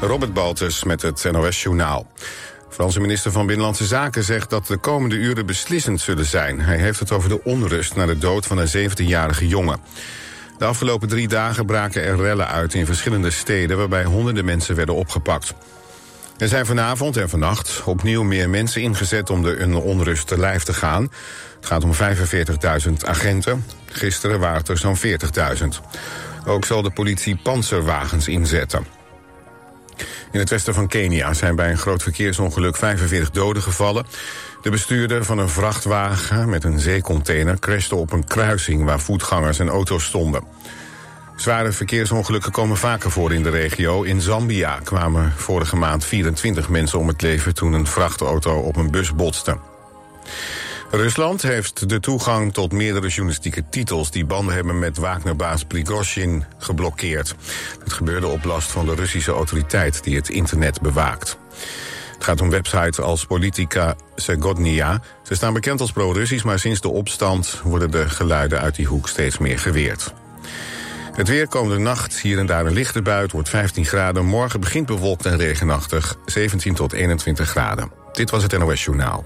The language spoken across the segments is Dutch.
Robert Baltus met het NOS-journaal. Franse minister van Binnenlandse Zaken zegt dat de komende uren beslissend zullen zijn. Hij heeft het over de onrust na de dood van een 17-jarige jongen. De afgelopen drie dagen braken er rellen uit in verschillende steden... waarbij honderden mensen werden opgepakt. Er zijn vanavond en vannacht opnieuw meer mensen ingezet om de onrust te lijf te gaan. Het gaat om 45.000 agenten. Gisteren waren het er zo'n 40.000. Ook zal de politie panzerwagens inzetten. In het westen van Kenia zijn bij een groot verkeersongeluk 45 doden gevallen. De bestuurder van een vrachtwagen met een zeecontainer crashte op een kruising waar voetgangers en auto's stonden. Zware verkeersongelukken komen vaker voor in de regio. In Zambia kwamen vorige maand 24 mensen om het leven toen een vrachtauto op een bus botste. Rusland heeft de toegang tot meerdere journalistieke titels... die banden hebben met Wagnerbaas Prigozhin geblokkeerd. Het gebeurde op last van de Russische autoriteit die het internet bewaakt. Het gaat om websites als Politica Segodnia. Ze staan bekend als pro-Russisch, maar sinds de opstand... worden de geluiden uit die hoek steeds meer geweerd. Het weer komende nacht, hier en daar een lichte buit, wordt 15 graden. Morgen begint bewolkt en regenachtig, 17 tot 21 graden. Dit was het NOS Journaal.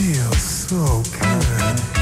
feels so good.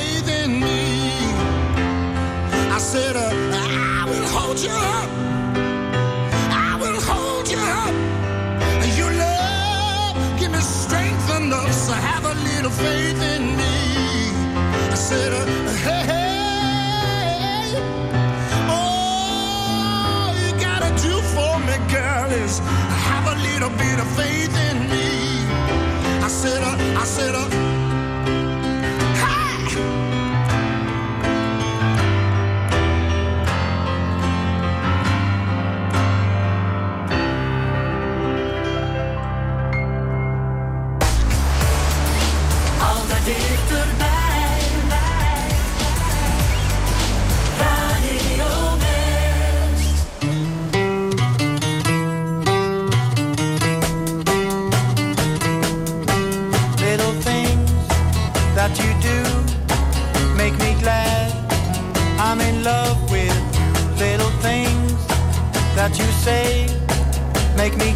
Faith in me. I said, uh, I will hold you up. I will hold you up. Your love, give me strength enough so have a little faith in me. I said, uh, hey, hey, all you gotta do for me, girl, is have a little bit of faith in me. I said, uh, I said, uh,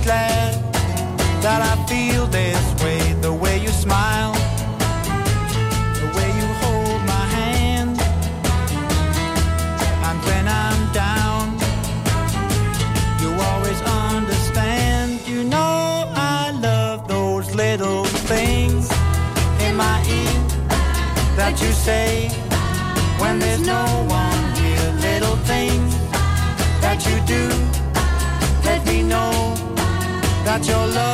glad that I feel this way. The way you smile, the way you hold my hand, and when I'm down, you always understand. You know I love those little things in my ear that you say. your love.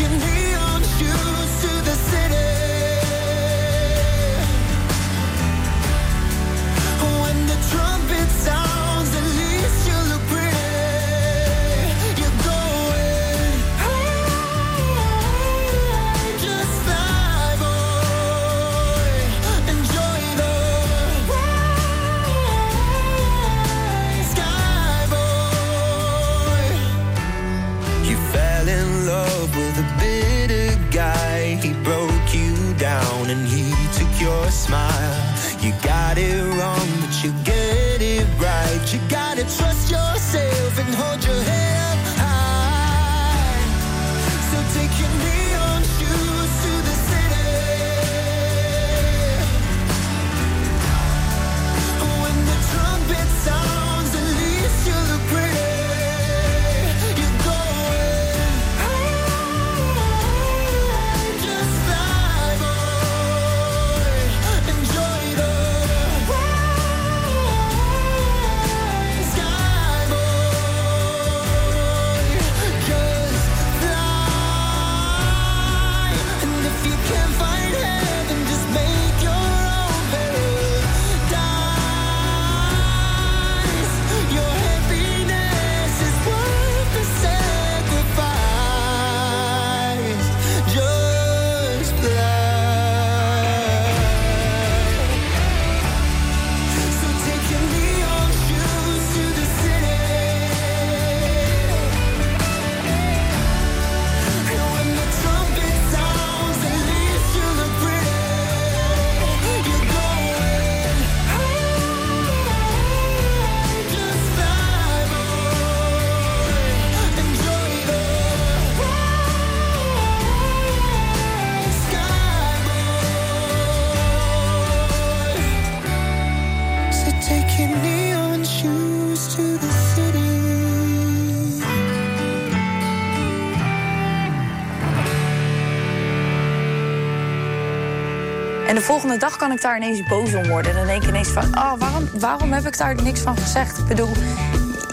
you need smile. You got it wrong, volgende dag kan ik daar ineens boos om worden. Dan denk ik ineens van, oh, waarom, waarom heb ik daar niks van gezegd? Ik bedoel,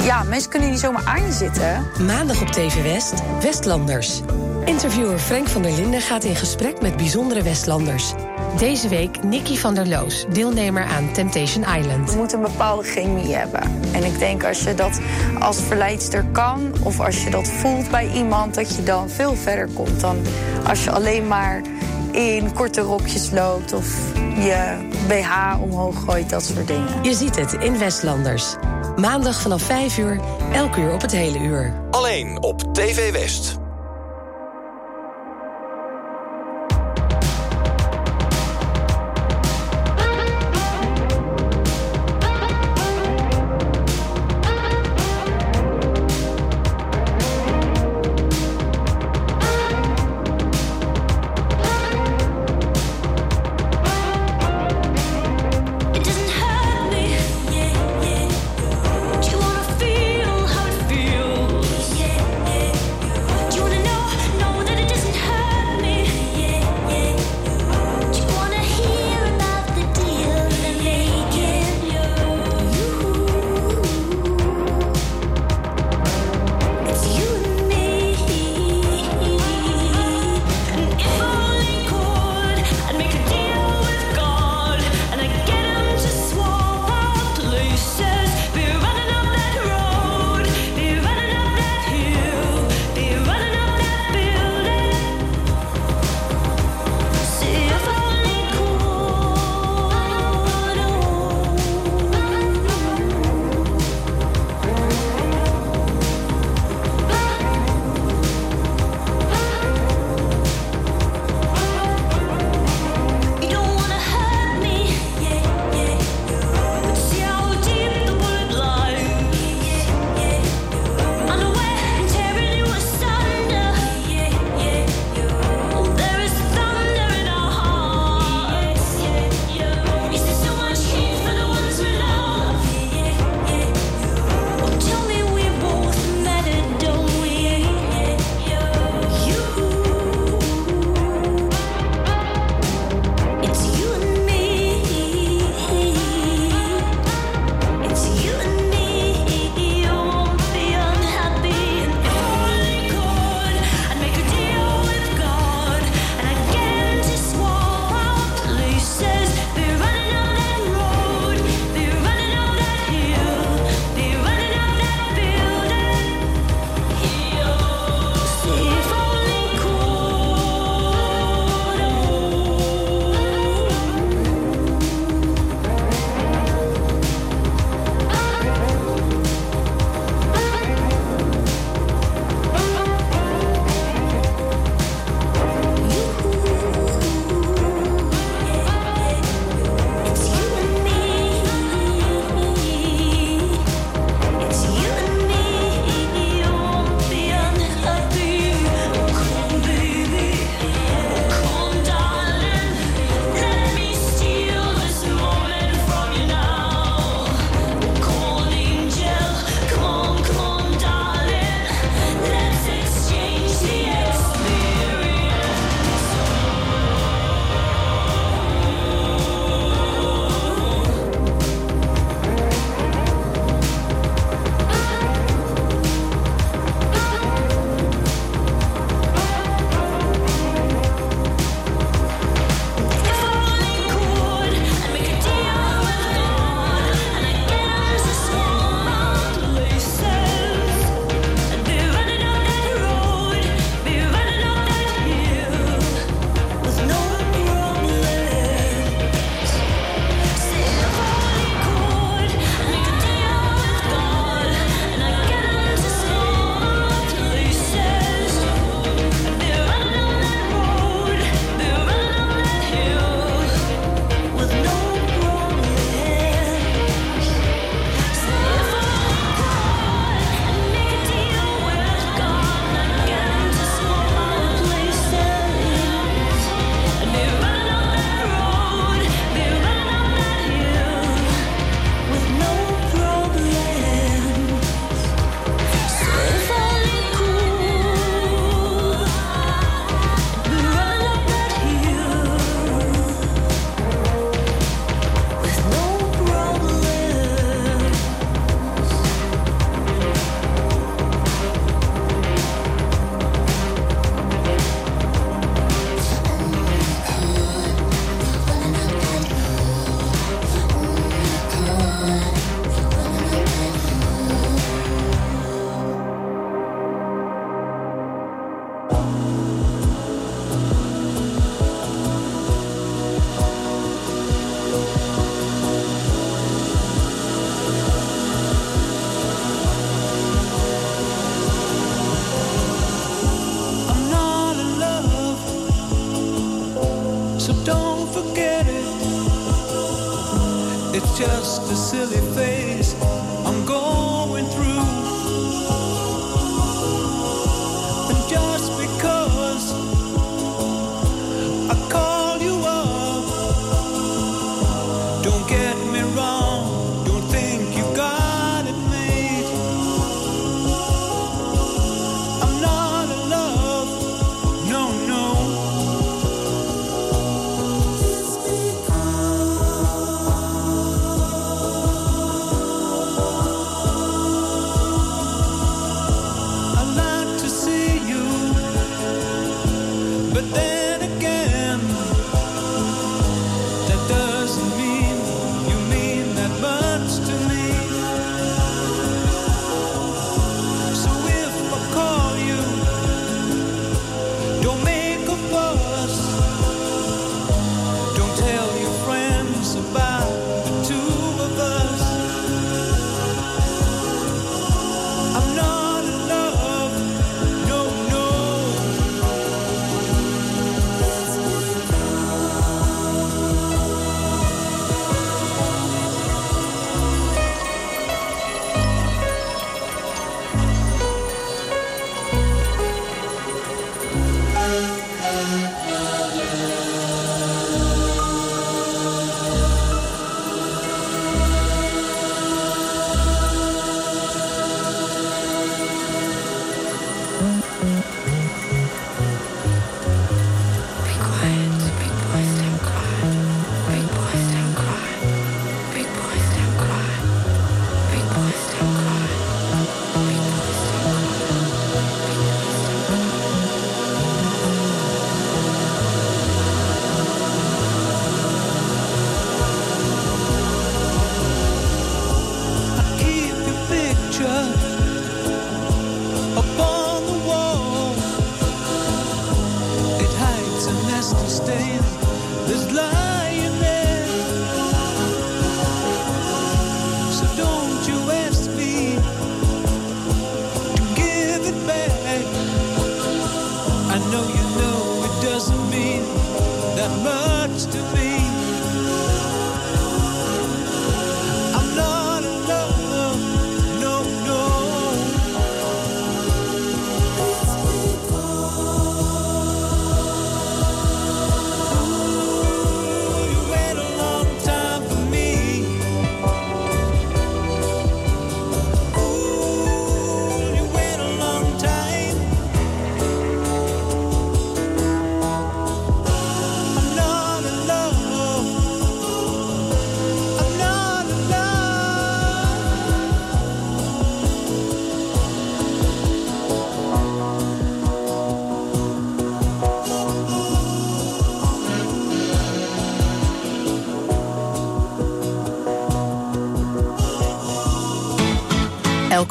ja, mensen kunnen niet zomaar aan je zitten. Maandag op TV West, Westlanders. Interviewer Frank van der Linden gaat in gesprek met bijzondere Westlanders. Deze week Nicky van der Loos, deelnemer aan Temptation Island. Je moet een bepaalde chemie hebben. En ik denk als je dat als verleidster kan... of als je dat voelt bij iemand... dat je dan veel verder komt dan als je alleen maar in korte rokjes loopt... of je BH omhoog gooit, dat soort dingen. Je ziet het in Westlanders. Maandag vanaf 5 uur, elk uur op het hele uur. Alleen op TV West.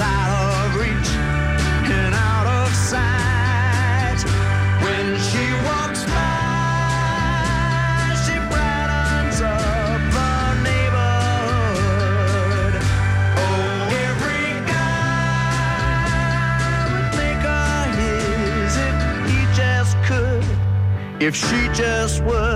out of reach and out of sight. When she walks by, she brightens up the neighborhood. Oh, every guy would make her his if he just could, if she just would.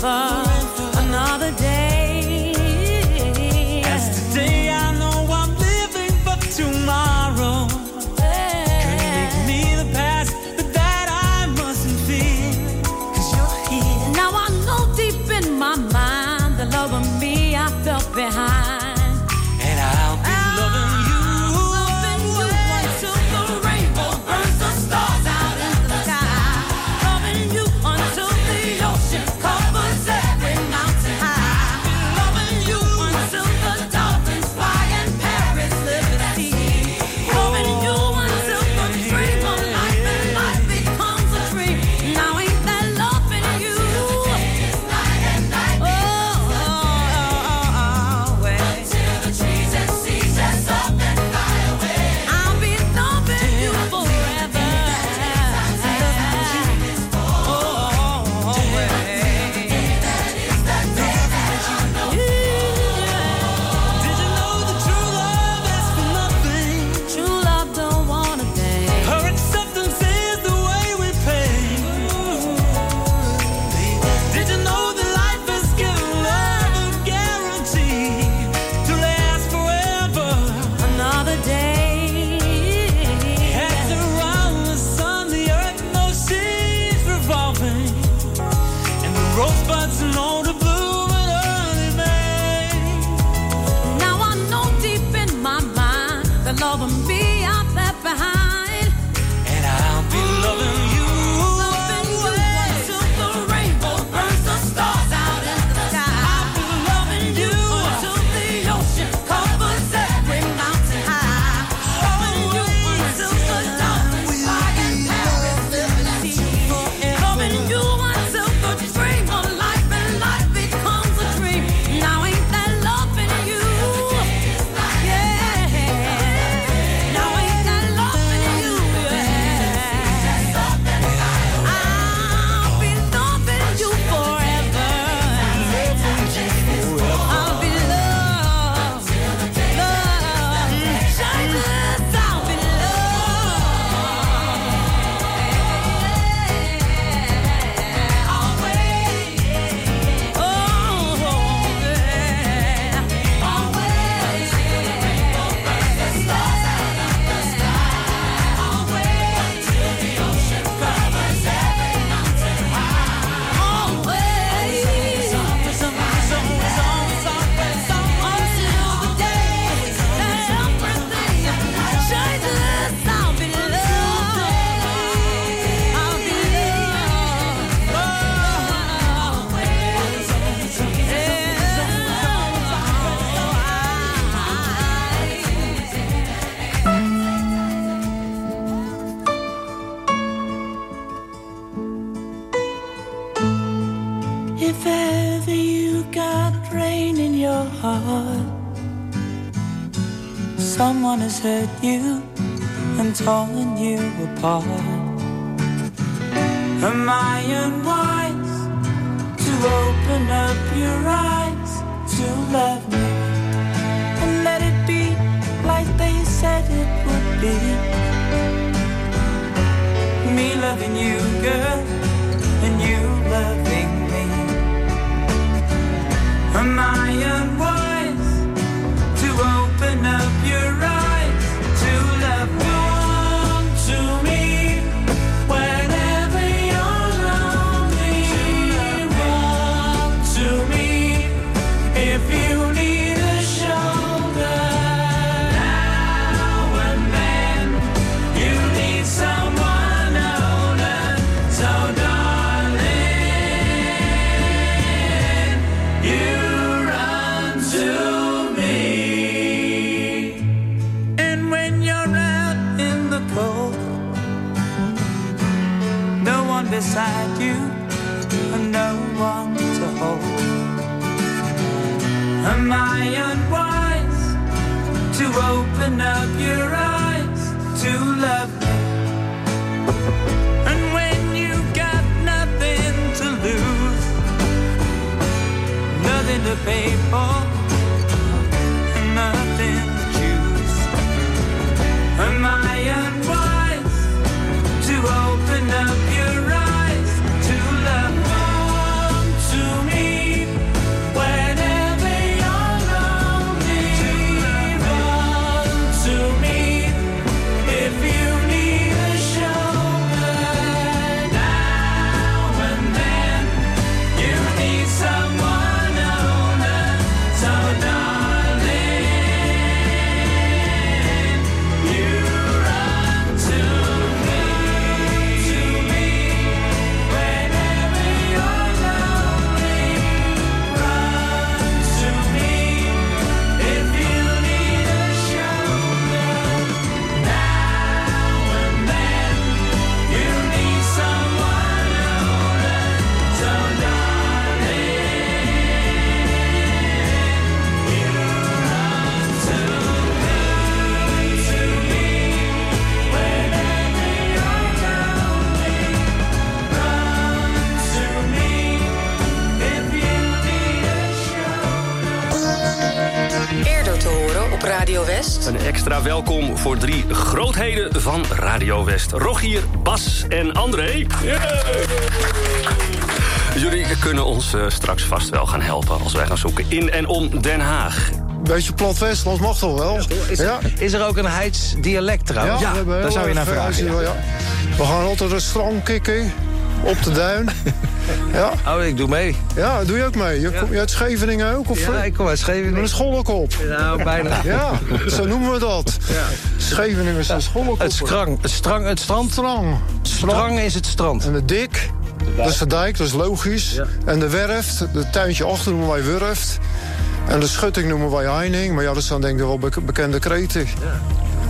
forever. Apart. Am I unwise to open up your eyes to love me and let it be like they said it would be? Me loving you, girl, and you loving me. Am I paper. Van Radio West. Rogier, Bas en André. Jullie kunnen ons eh, straks vast wel gaan helpen als wij gaan zoeken in en om Den Haag. Beetje plat Westlands mag toch wel? Is, ja. is er ook een Heids dialect trouwens? we hebben daar zou je naar vragen. ja, ja. ja. We gaan altijd een strand kikken. Op de duin. ja. Oh, ik doe mee. Ja, doe je ook mee? Je komt je uit Scheveningen ook? Of, Ja, ik kom uit Scheveningen. Met een schollenkop. Nou, bijna. Ja, zo noemen we dat. Scheveningen is een schollenkop. Het, skrang, het, strang, het strand. Strang. Strang is het strand. En de dik, dat is de dijk, dat is logisch. En de werft, het tuintje achter noemen wij wurft. En de schutting noemen wij heining. Maar ja, dat zijn denk ik wel bek- bekende kreten.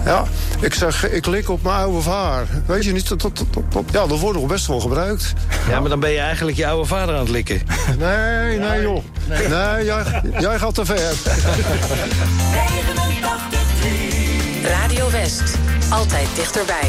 Ja, ik zeg, ik lik op mijn oude vaar. Weet je niet, dat, dat, dat, dat- ja, dat wordt nog best wel gebruikt. Ja, maar dan ben je eigenlijk je oude vader aan het likken. Nee, nee joh. Nee, jij, jij gaat te ver. Radio West. Altijd dichterbij.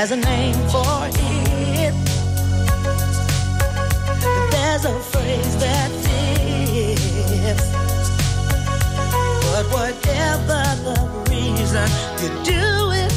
There's a name for it. There's a phrase that fits. But whatever the reason, you do it.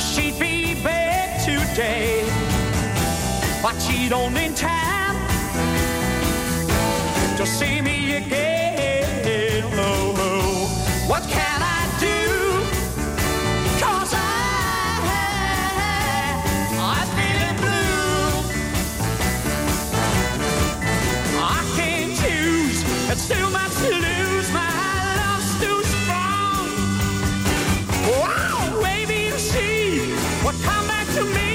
she'd be back today, but she'd only in time to see me again. Oh, oh. what can I? to me.